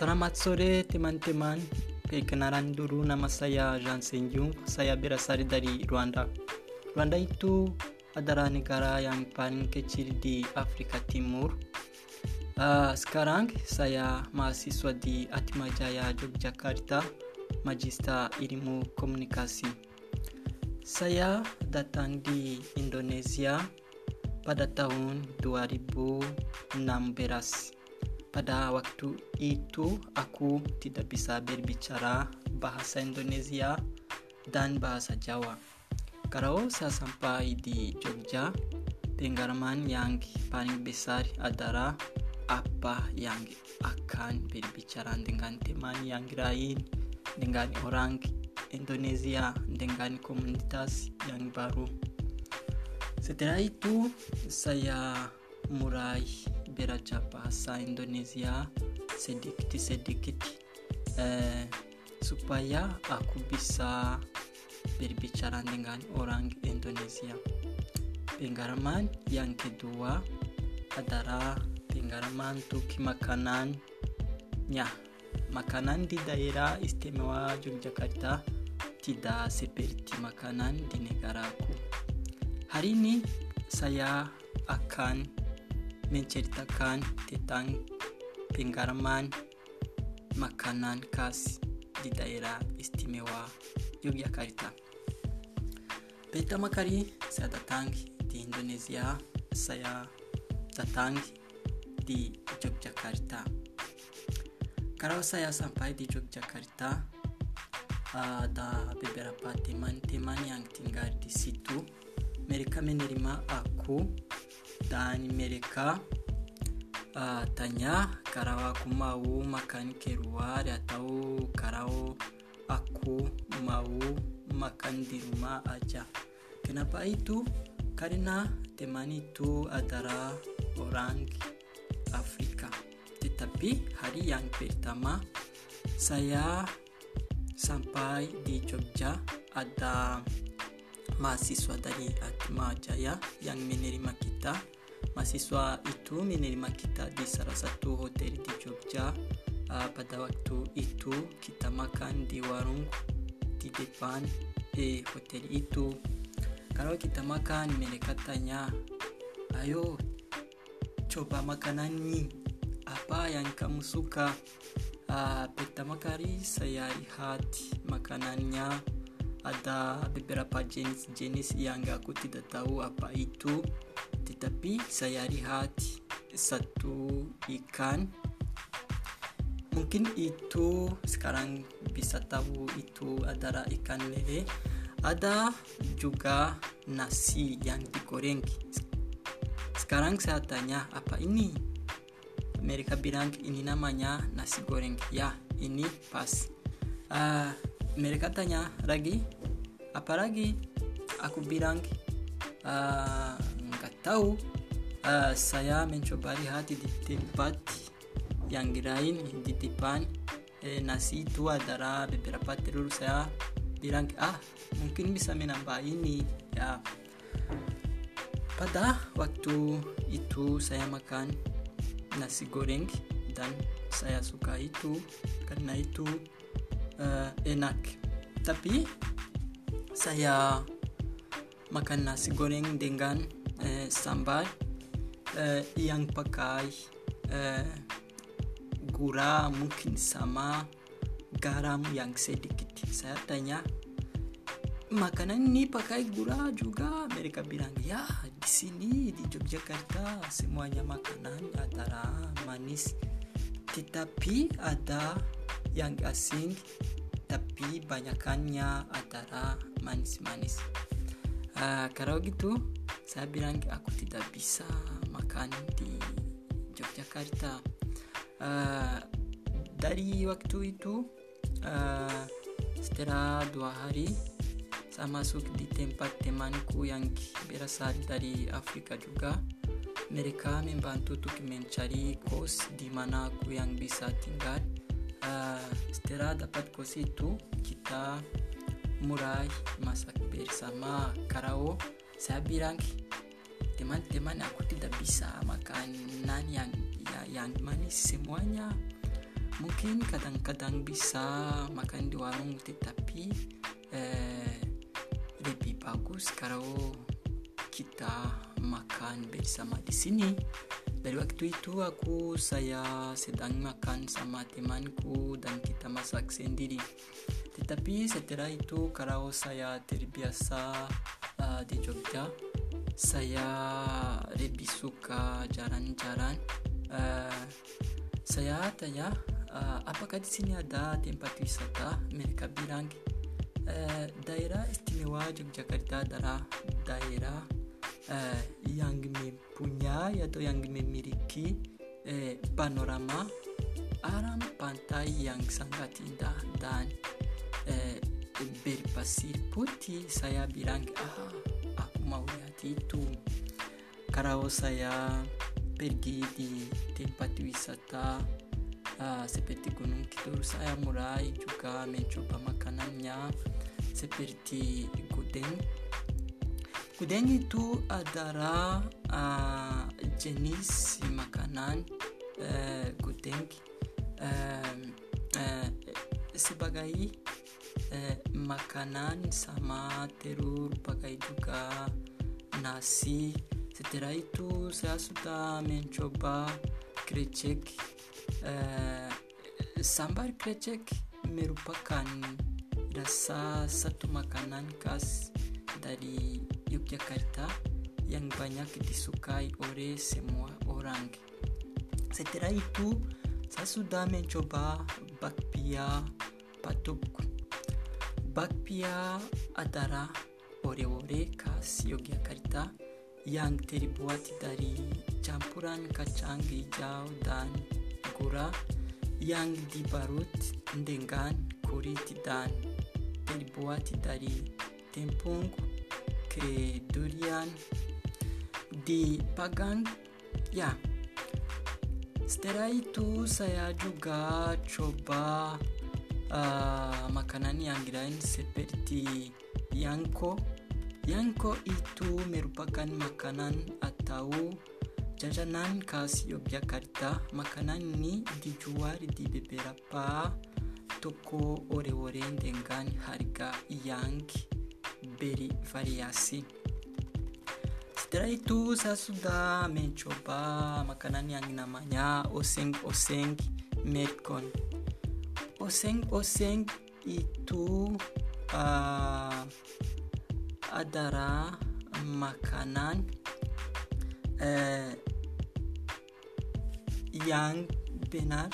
Selamat sore teman-teman. Perkenalan dulu nama saya Jean Senjung. Saya berasal dari Rwanda. Rwanda itu adalah negara yang paling kecil di Afrika Timur. Uh, sekarang saya mahasiswa di Atmajaya Yogyakarta, Magister Ilmu Komunikasi. Saya datang di Indonesia pada tahun 2016 pada waktu itu aku tidak bisa berbicara bahasa Indonesia dan bahasa Jawa. Kalau saya sampai di Jogja, pengalaman yang paling besar adalah apa yang akan berbicara dengan teman yang lain, dengan orang Indonesia, dengan komunitas yang baru. Setelah itu, saya mulai belajar bahasa Indonesia sedikit-sedikit eh, supaya aku bisa berbicara dengan orang Indonesia. Pengalaman yang kedua adalah pengalaman untuk makanannya. Makanan di daerah istimewa Yogyakarta tidak seperti makanan di negaraku. Hari ini saya akan menceritakan tentang pengalaman makanan khas di daerah istimewa Yogyakarta. Pertama kali saya datang di Indonesia, saya datang di Yogyakarta. Kalau saya sampai di Yogyakarta, ada beberapa teman-teman yang tinggal di situ. Mereka menerima aku dan mereka uh, tanya kalau aku mau makan keluar atau kalau aku mau makan di rumah aja. Kenapa itu? Karena teman itu adalah orang Afrika. Tetapi hari yang pertama saya sampai di Jogja ada mahasiswa dari Atma Jaya yang menerima kita mahasiswa itu menerima kita di salah satu hotel di Jogja. Uh, pada waktu itu kita makan di warung di depan eh, hotel itu. Kalau kita makan, mereka tanya, ayo coba makanan ini. Apa yang kamu suka? Uh, pertama kali saya lihat makanannya ada beberapa jenis-jenis yang aku tidak tahu apa itu. Tetapi saya lihat satu ikan. Mungkin itu sekarang bisa tahu itu adalah ikan lele. Ada juga nasi yang digoreng. Sekarang saya tanya apa ini? Mereka bilang ini namanya nasi goreng. Ya ini pas. Uh, mereka tanya lagi apa lagi? Aku bilang uh, tahu. Uh, saya mencoba lihat di tempat yang lain di depan eh, nasi itu adalah beberapa telur. Saya bilang ah mungkin bisa menambah ini. Ya. Pada waktu itu saya makan nasi goreng dan saya suka itu. Karena itu uh, enak. Tapi saya makan nasi goreng dengan eh, sambal. Eh, yang pakai eh, gula mungkin sama garam yang sedikit. Saya tanya makanan ini pakai gula juga? Mereka bilang ya di sini di Yogyakarta semuanya makanan adalah manis. Tetapi ada yang asing tapi banyakannya adalah manis-manis. Uh, kalau gitu saya bilang aku tidak bisa makan di Yogyakarta. Uh, dari waktu itu uh, setelah dua hari saya masuk di tempat temanku yang berasal dari Afrika juga. Mereka membantu untuk mencari kos di mana aku yang bisa tinggal uh, setelah dapat kos itu kita mulai masak bersama karao. Saya bilang teman-teman aku tidak bisa makanan yang ya, yang manis semuanya. Mungkin kadang-kadang bisa makan di warung tetapi eh, lebih bagus kalau kita makan bersama di sini dari waktu itu aku saya sedang makan sama temanku dan kita masak sendiri. Tetapi setelah itu kalau saya terbiasa uh, di Jogja saya lebih suka jalan-jalan. Uh, saya tanya uh, apakah di sini ada tempat wisata? Mereka bilang uh, daerah istimewa Yogyakarta adalah daerah uh, yang mempunyai atau yang memiliki uh, panorama alam pantai yang sangat indah dan uh, berpasir putih. Saya bilang ah aku mau lihat itu. Kalau saya pergi di tempat wisata uh, seperti Gunung Kidul saya mulai juga mencoba makanannya seperti gudeng gudeng itu adalah uh, jenis makanan uh, uh, uh, sebagai uh, makanan sama telur pakai juga nasi. Setelah itu saya sudah mencoba krecek uh, sambal krecek merupakan rasa satu makanan khas dari Yogyakarta yang banyak disukai oleh semua orang. Setelah itu saya sudah mencoba bakpia patuk bakpia adalah oleh-oleh khas Yogyakarta yang terbuat dari campuran kacang hijau dan gula yang dibarut dengan kulit dan terbuat dari tepung kedurian dipanggang ya setelah itu saya juga coba uh, makanan yang lain seperti yangko Yangko itu merupakan makanan atau jajanan khas Yogyakarta. Makanan ini dijual di beberapa toko oleh-oleh dengan harga yang bervariasi. Setelah itu saya sudah mencoba makanan yang namanya oseng-oseng merkon. Oseng-oseng itu uh, adalah makanan eh, yang benar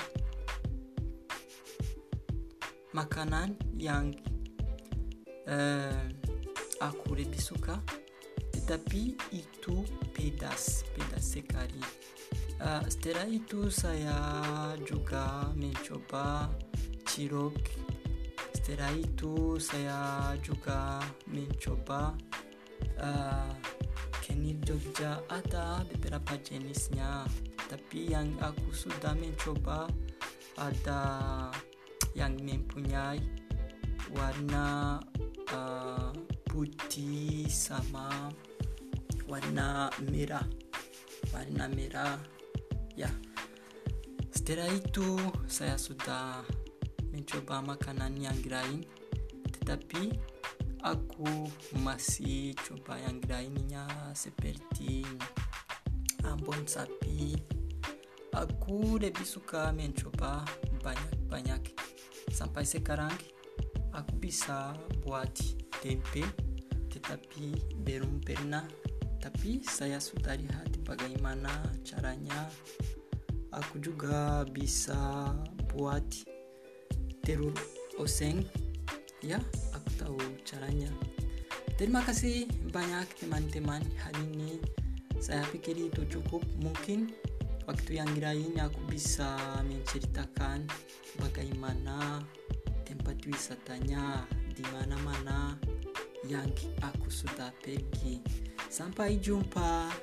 makanan yang eh, aku lebih suka tetapi itu pedas pedas sekali. Uh, setelah itu saya juga mencoba cilok. Setelah itu saya juga mencoba uh, kenil Jogja ada beberapa jenisnya tapi yang aku sudah mencoba ada yang mempunyai warna uh, putih sama warna merah. Warna merah. Ya. Setelah itu saya sudah mencoba makanan yang lain. Tetapi aku masih coba yang lainnya seperti ambon sapi. Aku lebih suka mencoba banyak-banyak. Sampai sekarang aku bisa buat tempe tetapi belum pernah. Tapi saya sudah lihat bagaimana caranya. Aku juga bisa buat telur oseng. Ya aku tahu caranya. Terima kasih banyak teman-teman. Hari ini saya pikir itu cukup. Mungkin waktu yang lain aku bisa menceritakan bagaimana tempat wisatanya di mana-mana yang aku sudah pergi. Sampai jumpa